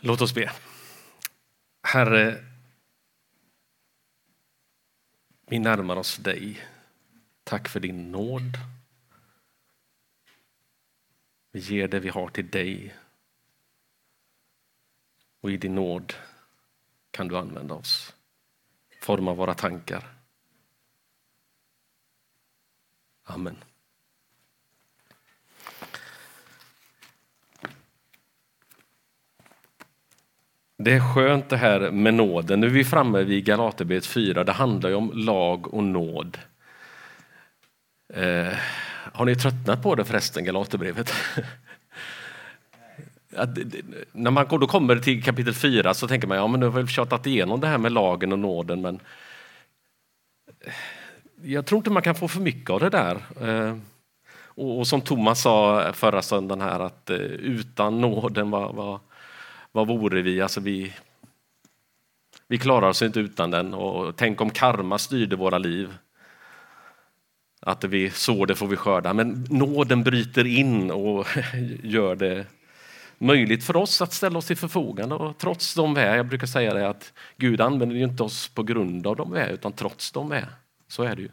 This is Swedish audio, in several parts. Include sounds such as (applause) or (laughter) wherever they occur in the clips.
Låt oss be. Herre, vi närmar oss dig. Tack för din nåd. Vi ger det vi har till dig. Och i din nåd kan du använda oss. Forma våra tankar. Amen. Det är skönt det här med nåden. Nu är vi framme vid Galaterbrevet 4. Det handlar ju om lag och nåd. Eh, har ni tröttnat på det förresten, Galaterbrevet? (laughs) Att, när man då kommer till kapitel 4 så tänker man ja men nu har vi tjatat igenom det här med lagen och nåden men eh, jag tror inte man kan få för mycket av det där. Eh, och, och som Thomas sa förra söndagen här att eh, utan nåden, vad, vad, vad vore vi? Alltså vi? Vi klarar oss inte utan den och tänk om karma styrde våra liv. Att vi sår det får vi skörda. Men nåden bryter in och (laughs) gör det möjligt för oss att ställa oss till förfogande. Och trots de vi är, jag brukar säga det att Gud använder ju inte oss på grund av de vi är, utan trots de vi är. Så är det ju.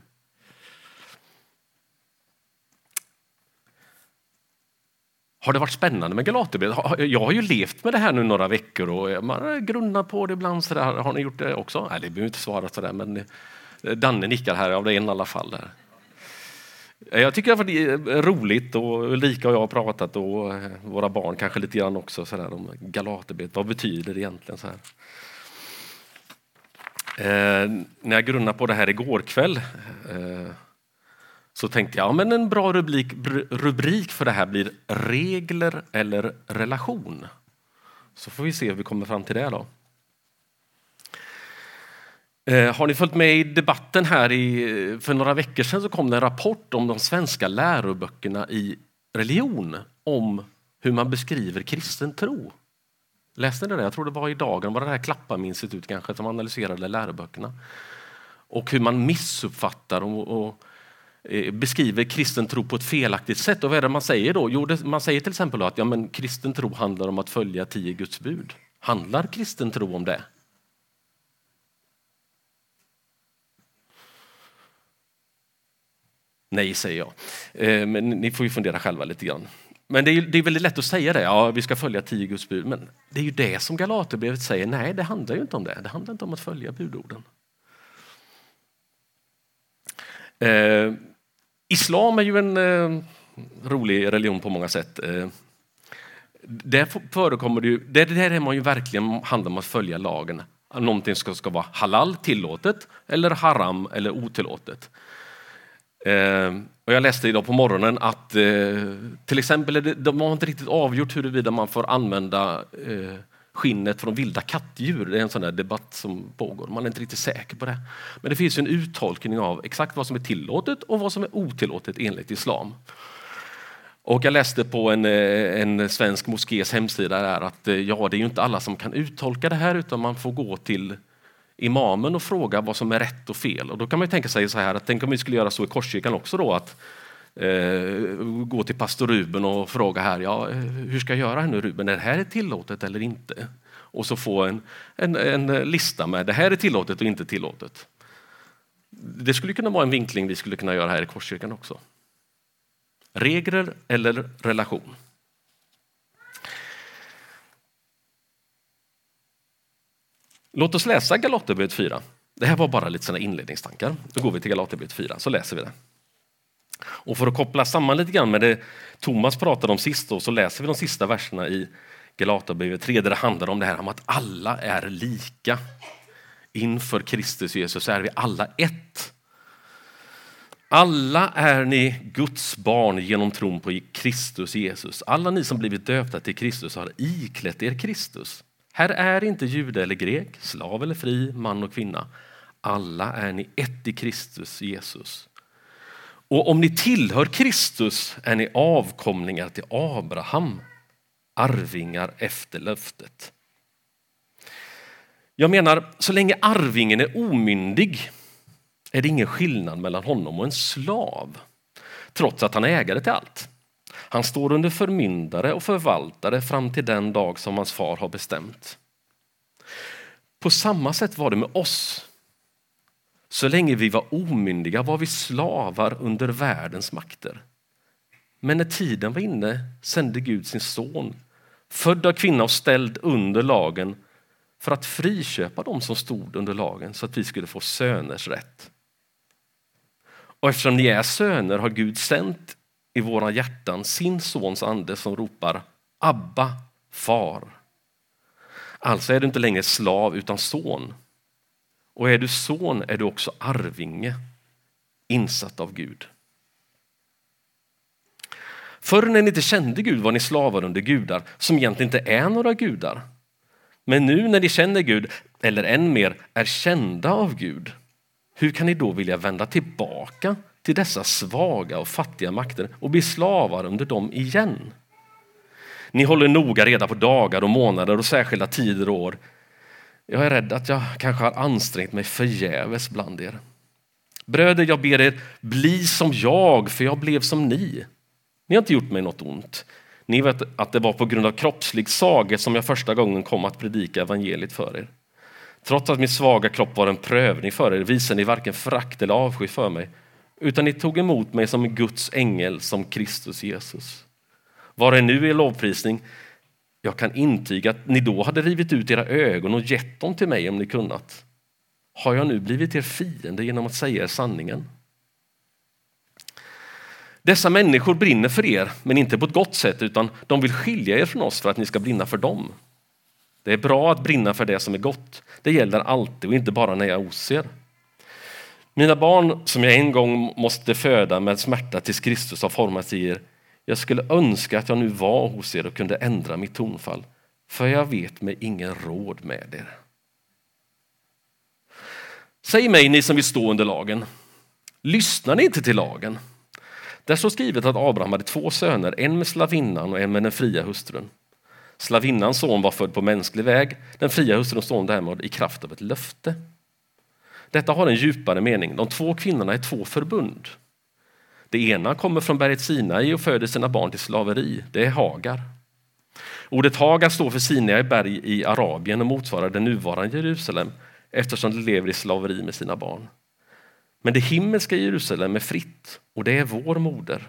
Har det varit spännande med Galaterbrevet? Jag har ju levt med det här nu några veckor och man grunnar grunnat på det ibland. Så där. Har ni gjort det också? Nej, det behöver inte svara så där, men eh, Danne nickar här, av det en i alla fall. Där. Jag tycker att det är eh, roligt och Ulrika och jag har pratat och eh, våra barn kanske lite grann också så där, om Galaterbrevet. Vad betyder det egentligen? Så här? Eh, när jag grunnade på det här igår kväll eh, så tänkte jag, ja, men en bra rubrik, rubrik för det här blir regler eller relation. Så får vi se hur vi kommer fram till det då. Eh, har ni följt med i debatten här? I, för några veckor sedan så kom det en rapport om de svenska läroböckerna i religion om hur man beskriver kristen tro. Läste ni det? Jag tror det var i dagen, var det här Klappaminstitut kanske som analyserade läroböckerna. Och hur man missuppfattar och, och Eh, beskriver kristen tro på ett felaktigt sätt. Och vad är det man säger då? Jo, man säger till exempel att ja, men kristen tro handlar om att följa tio Guds bud. Handlar kristen tro om det? Nej, säger jag. Eh, men ni får ju fundera själva lite grann. Men det är, det är väldigt lätt att säga det, ja vi ska följa tio Guds bud. Men det är ju det som Galaterbrevet säger, nej det handlar ju inte om det. Det handlar inte om att följa budorden. Eh, Islam är ju en eh, rolig religion på många sätt. Eh, där förekommer det ju, där, där är man ju verkligen handlar om att följa lagen. Någonting ska, ska vara halal, tillåtet, eller haram eller otillåtet. Eh, och jag läste idag på morgonen att eh, till exempel det, de har inte riktigt avgjort huruvida man får använda eh, skinnet från vilda kattdjur. Det är en sån där debatt som pågår. Man är inte riktigt säker på det. Men det finns en uttolkning av exakt vad som är tillåtet och vad som är otillåtet enligt islam. Och jag läste på en, eh, en svensk moskés hemsida där att eh, ja, det är ju inte alla som kan uttolka det här utan man får gå till imamen och fråga vad som är rätt och fel. Och då kan man tänka sig så här att tänk om vi skulle göra så i Korskyrkan också då att Eh, gå till pastor Ruben och fråga här, ja, hur ska jag göra här nu Ruben, är det här tillåtet eller inte? Och så få en, en, en lista med det här är tillåtet och inte tillåtet. Det skulle kunna vara en vinkling vi skulle kunna göra här i Korskyrkan också. Regler eller relation? Låt oss läsa Galaterbrevet 4. Det här var bara lite såna inledningstankar. Då går vi till Galaterbrevet 4, så läser vi det. Och för att koppla samman lite grann med det Thomas pratade om sist, då, så läser vi de sista verserna i Galaterbrevet 3, där det handlar om det här om att alla är lika. Inför Kristus Jesus är vi alla ett. Alla är ni Guds barn genom tron på Kristus Jesus. Alla ni som blivit döpta till Kristus har iklätt er Kristus. Här är inte jude eller grek, slav eller fri, man och kvinna. Alla är ni ett i Kristus Jesus. Och om ni tillhör Kristus är ni avkomlingar till Abraham, arvingar efter löftet. Jag menar, så länge arvingen är omyndig är det ingen skillnad mellan honom och en slav, trots att han är ägare till allt. Han står under förmyndare och förvaltare fram till den dag som hans far har bestämt. På samma sätt var det med oss. Så länge vi var omyndiga var vi slavar under världens makter. Men när tiden var inne sände Gud sin son, född av kvinna och ställd under lagen, för att friköpa dem som stod under lagen så att vi skulle få söners rätt. Och eftersom ni är söner har Gud sänt i våra hjärtan sin sons ande som ropar Abba, far. Alltså är du inte längre slav utan son. Och är du son är du också arvinge, insatt av Gud. Förr när ni inte kände Gud var ni slavar under gudar som egentligen inte är några gudar. Men nu när ni känner Gud, eller än mer är kända av Gud, hur kan ni då vilja vända tillbaka till dessa svaga och fattiga makter och bli slavar under dem igen? Ni håller noga reda på dagar och månader och särskilda tider och år. Jag är rädd att jag kanske har ansträngt mig förgäves bland er. Bröder, jag ber er, bli som jag, för jag blev som ni. Ni har inte gjort mig något ont. Ni vet att det var på grund av kroppslig saga som jag första gången kom att predika evangeliet för er. Trots att min svaga kropp var en prövning för er visade ni varken frakt eller avsky för mig, utan ni tog emot mig som Guds ängel, som Kristus Jesus. Var är nu er lovprisning? Jag kan intyga att ni då hade rivit ut era ögon och gett dem till mig om ni kunnat. Har jag nu blivit er fiende genom att säga er sanningen? Dessa människor brinner för er, men inte på ett gott sätt, utan de vill skilja er från oss för att ni ska brinna för dem. Det är bra att brinna för det som är gott. Det gäller alltid och inte bara när jag oser. Mina barn som jag en gång måste föda med smärta tills Kristus har format i er. Jag skulle önska att jag nu var hos er och kunde ändra mitt tonfall, för jag vet mig ingen råd med er. Säg mig, ni som vill stå under lagen, lyssnar ni inte till lagen? Där står skrivet att Abraham hade två söner, en med slavinnan och en med den fria hustrun. Slavinnans son var född på mänsklig väg, den fria hustruns son däremot i kraft av ett löfte. Detta har en djupare mening. De två kvinnorna är två förbund. Det ena kommer från berget Sinai och föder sina barn till slaveri. Det är Hagar. Ordet Hagar står för Sinai berg i Arabien och motsvarar det nuvarande Jerusalem eftersom de lever i slaveri med sina barn. Men det himmelska Jerusalem är fritt och det är vår moder.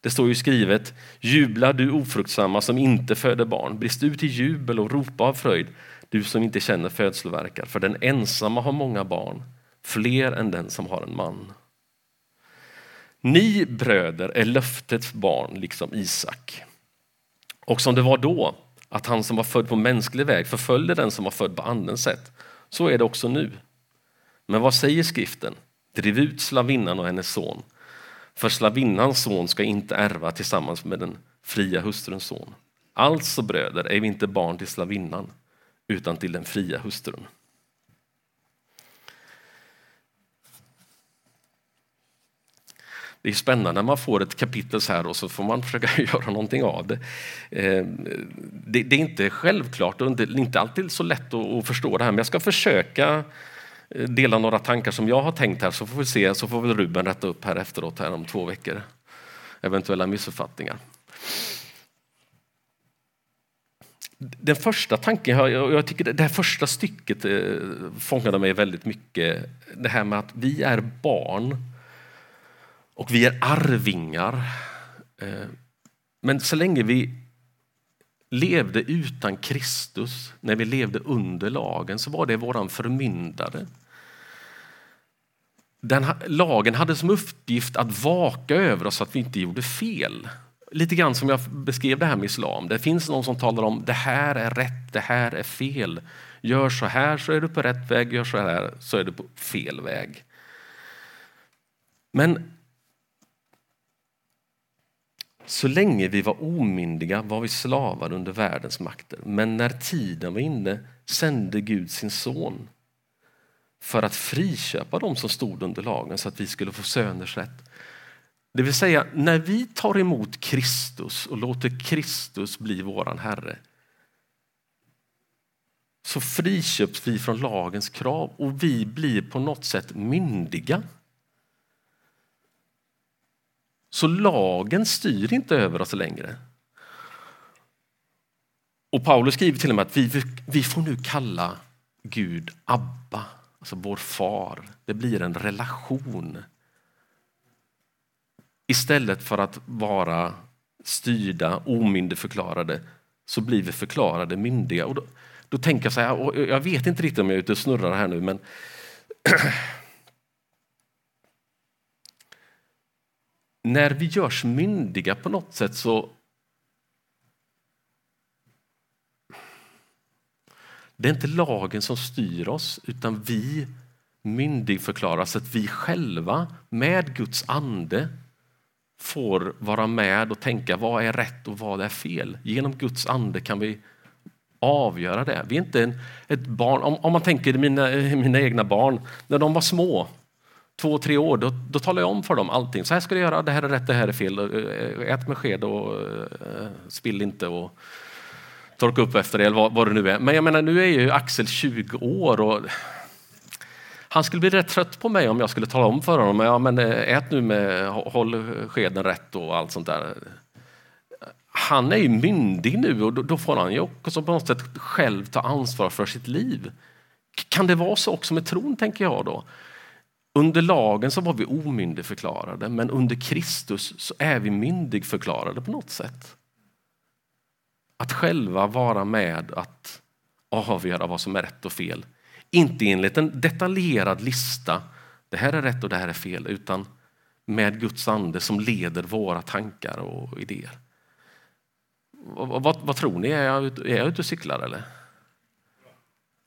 Det står ju skrivet, jubla du ofruktsamma som inte föder barn, brist ut i jubel och ropa av fröjd, du som inte känner födslovärkar, för den ensamma har många barn, fler än den som har en man. Ni bröder är löftets barn, liksom Isak. Och som det var då, att han som var född på mänsklig väg förföljde den som var född på andens sätt, så är det också nu. Men vad säger skriften? Driv ut slavinnan och hennes son. För slavinnans son ska inte ärva tillsammans med den fria hustruns son. Alltså bröder är vi inte barn till slavinnan utan till den fria hustrun. Det är spännande när man får ett kapitel så här och så får man (laughs) försöka göra någonting av eh, det. Det, är inte självklart och inte alltid så lätt att förstå det här men jag ska försöka eh, dela några tankar som jag har tänkt här så får vi se, så får väl Ruben rätta upp här efteråt här om två veckor. Eventuella missuppfattningar. Den första tanken, jag tycker det här första stycket eh, fångade mig väldigt mycket. Det här med att vi är barn och vi är arvingar. Eh, men så länge vi levde utan Kristus, när vi levde under lagen, så var det våran förmyndare. Den, lagen hade som uppgift att vaka över oss så att vi inte gjorde fel. Lite grann som jag beskrev det här med islam. Det finns någon som talar om det här är rätt, det här är fel. Gör så här så är du på rätt väg, gör så här så är du på fel väg. Men så länge vi var omyndiga var vi slavar under världens makter. Men när tiden var inne sände Gud sin son för att friköpa dem som stod under lagen så att vi skulle få söners rätt. Det vill säga, när vi tar emot Kristus och låter Kristus bli våran Herre så friköps vi från lagens krav och vi blir på något sätt myndiga. Så lagen styr inte över oss längre. Och Paulus skriver till och med att vi, vi får nu kalla Gud Abba, alltså vår far. Det blir en relation. Istället för att vara styrda, omyndigförklarade, så blir vi förklarade myndiga. Och då, då tänker jag så här, jag vet inte riktigt om jag är ute och snurrar här nu, men (clears throat) när vi görs myndiga på något sätt så Det är inte lagen som styr oss, utan vi myndigförklaras att vi själva med Guds ande får vara med och tänka vad är rätt och vad är fel. Genom Guds ande kan vi avgöra det. Vi är inte en, ett barn. Om, om man tänker mina, mina egna barn, när de var små, två, tre år, då, då talar jag om för dem allting. Så här ska du göra, det här är rätt, det här är fel. Eh, ät med sked och äh, spill inte. Och, torka upp efter det eller vad, vad det nu är. Men jag menar, nu är ju Axel 20 år och han skulle bli rätt trött på mig om jag skulle tala om för honom, ja men eh, ät nu med, håll skeden rätt och allt sånt där. Han är ju myndig nu och då får han ju också på något sätt själv ta ansvar för sitt liv. Kan det vara så också med tron, tänker jag då? Under lagen så var vi omyndigförklarade, men under Kristus så är vi myndigförklarade på något sätt. Att själva vara med att avgöra vad som är rätt och fel. Inte enligt en detaljerad lista, det här är rätt och det här är fel, utan med Guds ande som leder våra tankar och idéer. Vad, vad, vad tror ni? Är jag, är jag ute och cyklar eller?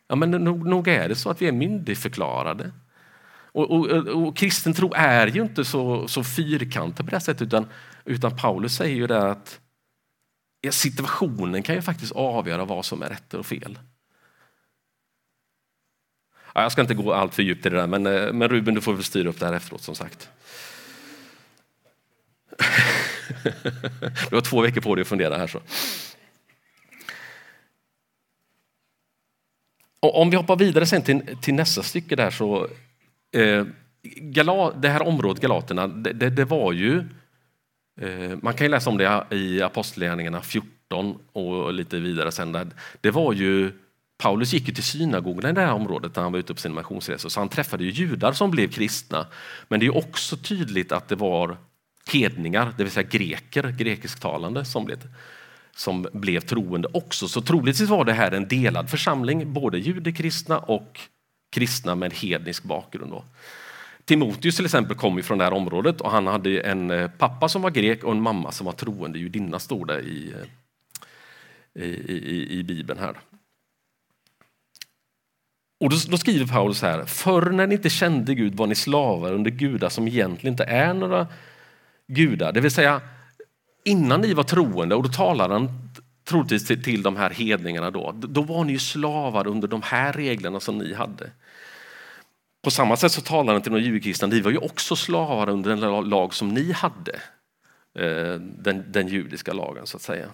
Ja, men nog, nog är det så att vi är myndigförklarade. Och, och, och, kristen tro är ju inte så, så fyrkantig på det sättet, utan, utan Paulus säger ju det att situationen kan ju faktiskt avgöra vad som är rätt och fel. jag ska inte gå allt för djupt i det där, men, eh, men Ruben, du får väl styra upp det här efteråt som sagt. (laughs) du har två veckor på dig att fundera här. så. Och om vi hoppar vidare sen till, till nästa stycke där så eh, Gala, det här området Galaterna, det, det, det var ju Eh, man kan ju läsa om det i Apostlagärningarna 14 och lite vidare sen. Det var ju, Paulus gick ju till synagogorna i det här området när han var ute på sin missionsresa, så han träffade ju judar som blev kristna. Men det är också tydligt att det var hedningar, det vill säga greker, grekisktalande, som blev, som blev troende också. Så troligtvis var det här en delad församling, både judekristna och kristna med hednisk bakgrund. Då. Timoteus till exempel kom från det här området och han hade en eh, pappa som var grek och en mamma som var troende judinna, står det eh, i, i, i, i Bibeln. här. Och då, då, skriver Paulus här, förr när ni inte kände Gud var ni slavar under gudar som egentligen inte är några gudar. Det vill säga, innan ni var troende, och då talar han troligtvis till, till de här hedningarna då, då var ni ju slavar under de här reglerna som ni hade. På samma sätt så talar han till de judekristna, ni var ju också slavar under den lag som ni hade. Eh, den, den judiska lagen så att säga.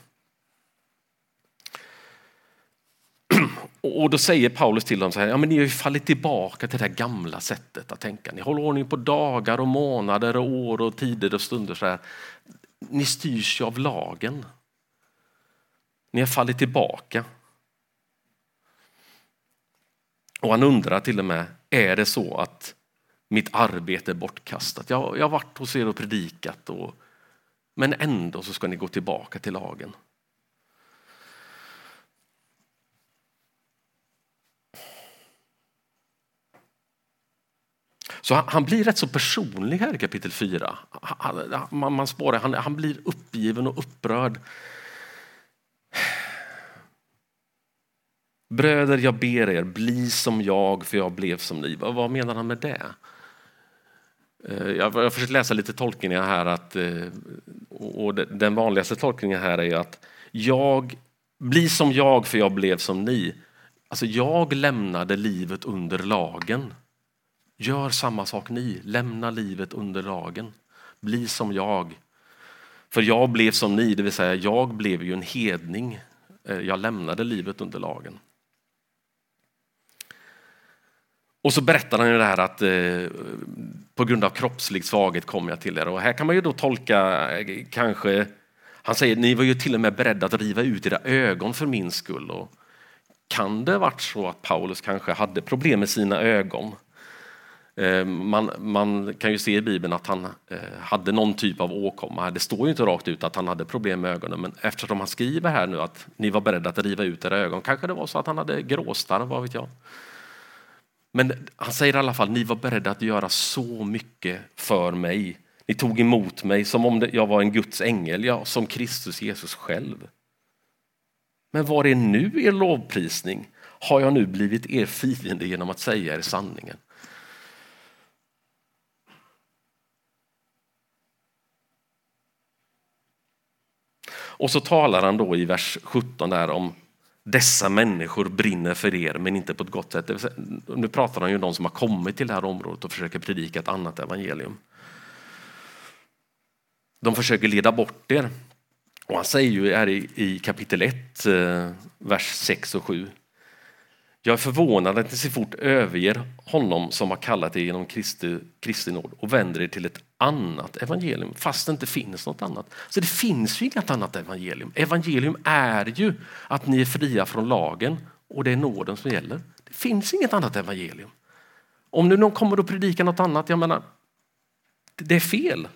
Och då säger Paulus till dem så här, ja men ni har ju fallit tillbaka till det här gamla sättet att tänka. Ni håller ordning på dagar och månader och år och tider och stunder. Så här. Ni styrs ju av lagen. Ni har fallit tillbaka. Och han undrar till och med, är det så att mitt arbete är bortkastat? Jag, jag har varit hos er och predikat, och, men ändå så ska ni gå tillbaka till lagen. Så han, han, blir rätt så personlig här i kapitel 4. Han, man, man spårar, han, han blir uppgiven och upprörd. Bröder, jag ber er, bli som jag, för jag blev som ni. Vad menar han med det? Eh, jag har försökt läsa lite tolkningar här. Att, eh, och den vanligaste tolkningen här är att jag, bli som jag, för jag blev som ni. Alltså jag lämnade livet under lagen. Gör samma sak ni, lämna livet under lagen. Bli som jag. För jag blev som ni, det vill säga jag blev ju en hedning. Eh, jag lämnade livet under lagen. Och så berättar han ju det här att eh, på grund av kroppslig svaghet kom jag till er. Och här kan man ju då tolka eh, kanske, han säger ni var ju till och med beredda att riva ut era ögon för min skull. Och kan det varit så att Paulus kanske hade problem med sina ögon? Eh, man, man, kan ju se i Bibeln att han eh, hade någon typ av åkomma. Det står ju inte rakt ut att han hade problem med ögonen, men eftersom han skriver här nu att ni var beredda att riva ut era ögon, kanske det var så att han hade gråstarr, vad vet jag. Men han säger i alla fall, ni var beredda att göra så mycket för mig. Ni tog emot mig som om jag var en Guds ängel, ja, som Kristus Jesus själv. Men var är nu er lovprisning? Har jag nu blivit er fiende genom att säga er sanningen? Och så talar han då i vers 17 där om dessa människor brinner för er, men inte på ett gott sätt. Nu pratar han ju om de som har kommit till det här området och försöker predika ett annat evangelium. De försöker leda bort er. Och han säger ju här i, kapitel 1, eh, vers 6 och 7. Jag är förvånad att ni så fort överger honom som har kallat er genom Kristi, Kristi nåd och vänder er till ett annat evangelium fast det inte finns något annat. Så det finns ju inget annat evangelium. Evangelium är ju att ni är fria från lagen och det är nåden som gäller. Det finns inget annat evangelium. Om nu någon kommer och predikar något annat, jag menar, det är fel.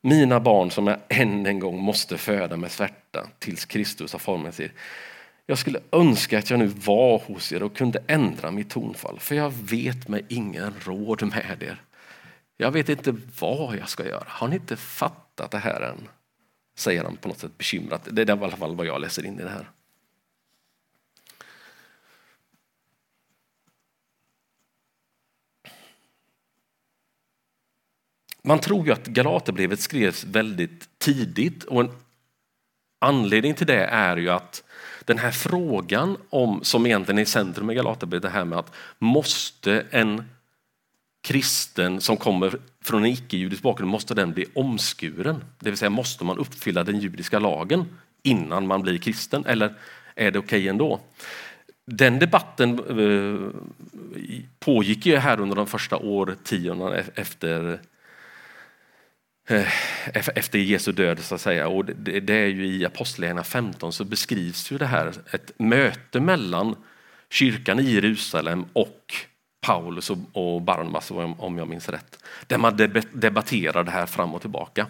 Mina barn som jag än en gång måste föda med svärta tills Kristus har format sig. Jag skulle önska att jag nu var hos er och kunde ändra mitt tonfall, för jag vet mig ingen råd med er. Jag vet inte vad jag ska göra. Har ni inte fattat det här än? Säger han på något sätt bekymrat. Det är i alla fall vad jag läser in i det här. Man tror ju att Galaterbrevet skrevs väldigt tidigt och en anledning till det är ju att den här frågan om, som egentligen är i centrum i Galaterbrevet, det här med att måste en kristen som kommer från en icke-judisk bakgrund, måste den bli omskuren? Det vill säga, måste man uppfylla den judiska lagen innan man blir kristen? Eller är det okej okay ändå? Den debatten eh, pågick ju här under de första årtiondena e-, efter Eh, efter Jesu död så att säga. Och det, är ju i Apostlagärningarna 15 så beskrivs ju det här ett möte mellan kyrkan i Jerusalem och Paulus och Barnabas om jag minns rätt. Där man debatterar det här fram och tillbaka.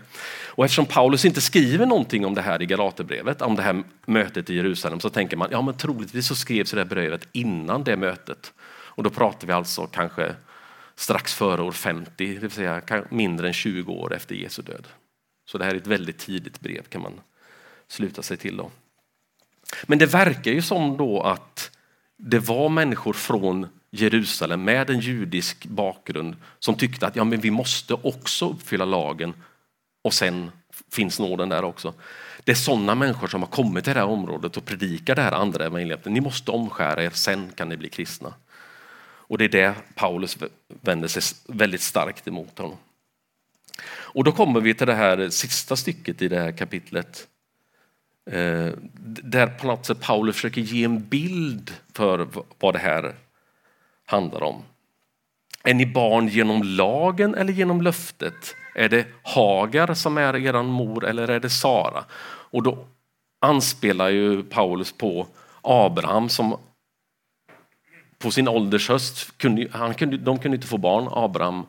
Och eftersom Paulus inte skriver någonting om det här i Galaterbrevet, om det här mötet i Jerusalem, så tänker man ja men troligtvis så skrevs det här brevet innan det mötet. Och då pratar vi alltså kanske strax före år 50, det vill säga mindre än 20 år efter Jesu död. Så det här är ett väldigt tidigt brev kan man sluta sig till. Då. Men det verkar ju som då att det var människor från Jerusalem med en judisk bakgrund som tyckte att ja, men vi måste också uppfylla lagen och sen finns nåden där också. Det är sådana människor som har kommit till det här området och predikar det här andra evangeliet. Ni måste omskära er, sen kan ni bli kristna. Och det är det Paulus vänder sig väldigt starkt emot honom. Och då kommer vi till det här sista stycket i det här kapitlet. Eh, där på något sätt Paulus försöker ge en bild för vad det här handlar om. Är ni barn genom lagen eller genom löftet? Är det Hagar som är er mor eller är det Sara? Och då anspelar ju Paulus på Abraham som på sin ålders höst, kunde, han kunde, de kunde inte få barn, Abraham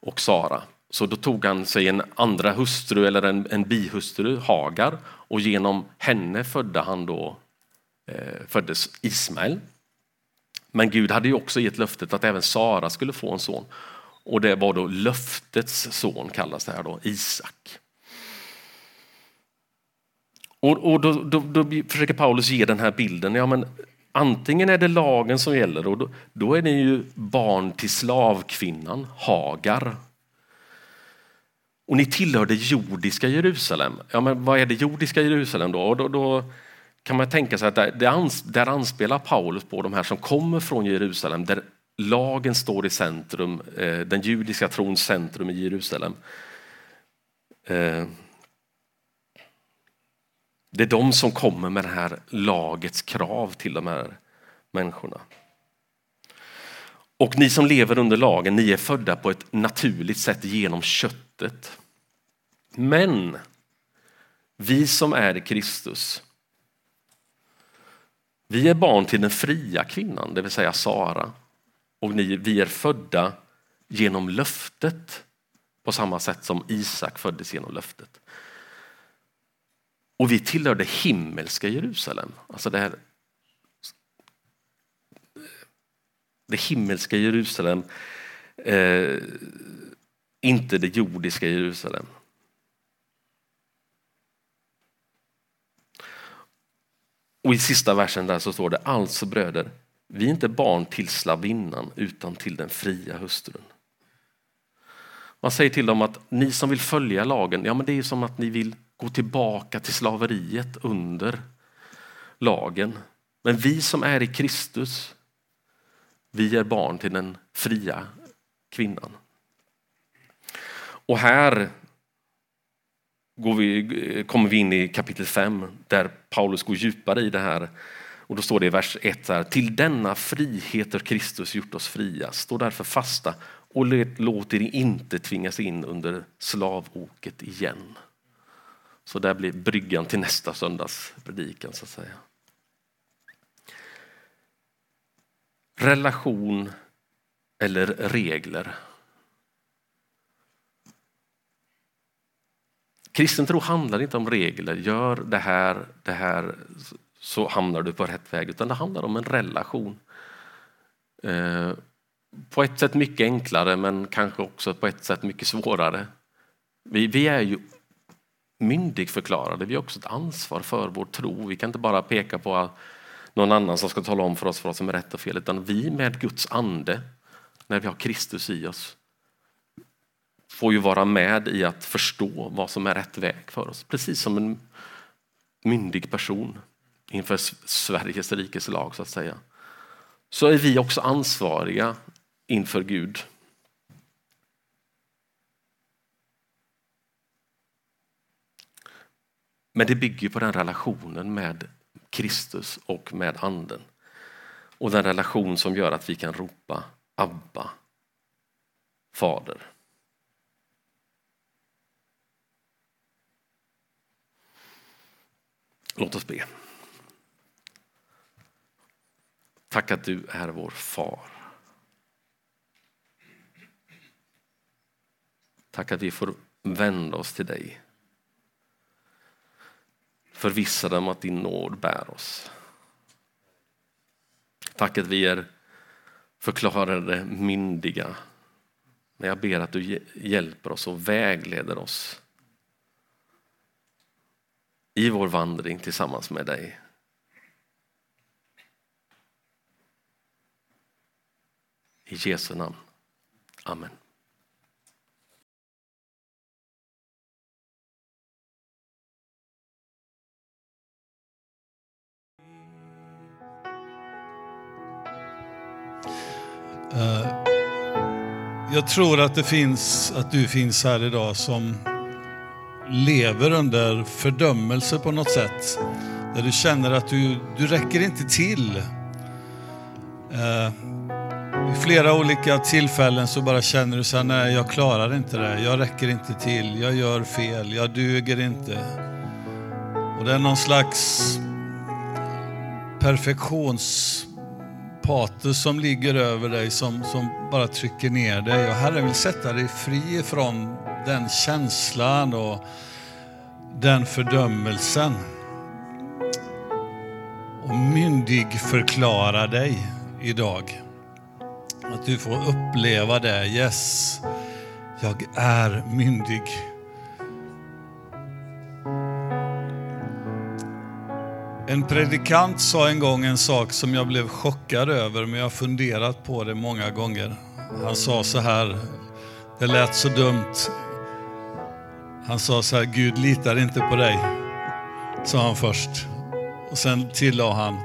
och Sara. Så då tog han sig en andra hustru eller en, en bihustru, Hagar, och genom henne födde han då, eh, föddes Ismael. Men Gud hade ju också gett löftet att även Sara skulle få en son. Och det var då löftets son kallas det här då, Isak. Och, och då, då, då, försöker Paulus ge den här bilden. Ja, men Antingen är det lagen som gäller och då, då är ni ju barn till slavkvinnan Hagar. Och ni tillhör det jordiska Jerusalem. Ja, men vad är det jordiska Jerusalem då? Och då, då kan man tänka sig att där, där anspelar Paulus på de här som kommer från Jerusalem, där lagen står i centrum, eh, den judiska trons centrum i Jerusalem. Eh, det är de som kommer med det här lagets krav till de här människorna. Och ni som lever under lagen, ni är födda på ett naturligt sätt genom köttet. Men vi som är i Kristus, vi är barn till den fria kvinnan, det vill säga Sara. Och ni, vi är födda genom löftet på samma sätt som Isak föddes genom löftet. Och vi tillhör det himmelska Jerusalem. Alltså det, här, det himmelska Jerusalem, eh, inte det jordiska Jerusalem. Och i sista versen där så står det, alltså bröder, vi är inte barn till slavinnan utan till den fria hustrun. Man säger till dem att ni som vill följa lagen, ja men det är som att ni vill gå tillbaka till slaveriet under lagen. Men vi som är i Kristus, vi är barn till den fria kvinnan. Och här går vi, kommer vi in i kapitel 5 där Paulus går djupare i det här. Och då står det i vers 1 här, till denna frihet har Kristus gjort oss fria. Stå därför fasta och låt er inte tvingas in under slavoket igen. Så där blir bryggan till nästa söndags predikan så att säga. Relation eller regler. Kristen tro handlar inte om regler, gör det här, det här så hamnar du på rätt väg, utan det handlar om en relation. Eh, på ett sätt mycket enklare men kanske också på ett sätt mycket svårare. Vi, vi är ju myndigförklarade, vi har också ett ansvar för vår tro. Vi kan inte bara peka på någon annan som ska tala om för oss vad som är rätt och fel, utan vi med Guds ande, när vi har Kristus i oss, får ju vara med i att förstå vad som är rätt väg för oss. Precis som en myndig person inför Sveriges rikes lag så att säga. Så är vi också ansvariga inför Gud. Men det bygger på den relationen med Kristus och med anden. Och den relation som gör att vi kan ropa Abba, Fader. Låt oss be. Tack att du är vår far. Tack att vi får vända oss till dig. Förvissade om att din nåd bär oss. Tack att vi är förklarade myndiga. Men jag ber att du hjälper oss och vägleder oss i vår vandring tillsammans med dig. I Jesu namn. Amen. Eh, jag tror att det finns, att du finns här idag som lever under fördömelse på något sätt. Där du känner att du, du räcker inte till. Uh, vid flera olika tillfällen så bara känner du så här, nej jag klarar inte det, jag räcker inte till, jag gör fel, jag duger inte. Och det är någon slags perfektions patos som ligger över dig som, som bara trycker ner dig. Och Herren vill sätta dig fri från den känslan och den fördömelsen. Och myndig förklara dig idag. Att du får uppleva det. Yes, jag är myndig. En predikant sa en gång en sak som jag blev chockad över, men jag har funderat på det många gånger. Han sa så här, det lät så dumt. Han sa så här, Gud litar inte på dig, sa han först. Och sen tillade han,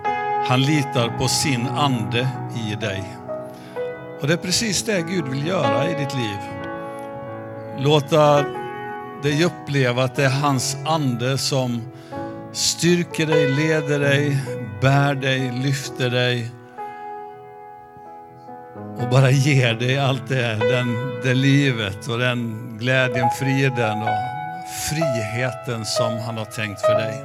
han litar på sin ande i dig. Och det är precis det Gud vill göra i ditt liv. Låta dig uppleva att det är hans ande som styrker dig, leder dig, bär dig, lyfter dig och bara ger dig allt det, den, det livet och den glädjen, friden och friheten som han har tänkt för dig.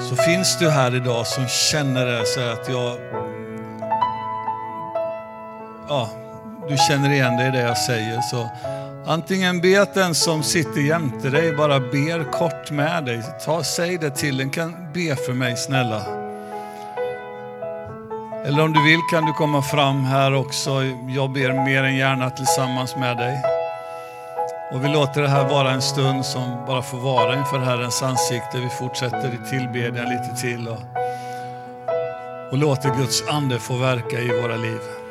Så finns du här idag som känner det så att jag... Ja, du känner igen dig i det jag säger. Så antingen be att den som sitter jämte dig bara ber kort med dig. Ta, säg det till den, kan be för mig snälla. Eller om du vill kan du komma fram här också. Jag ber mer än gärna tillsammans med dig. Och vi låter det här vara en stund som bara får vara inför Herrens ansikte. Vi fortsätter i tillbedjan lite till och, och låter Guds ande få verka i våra liv.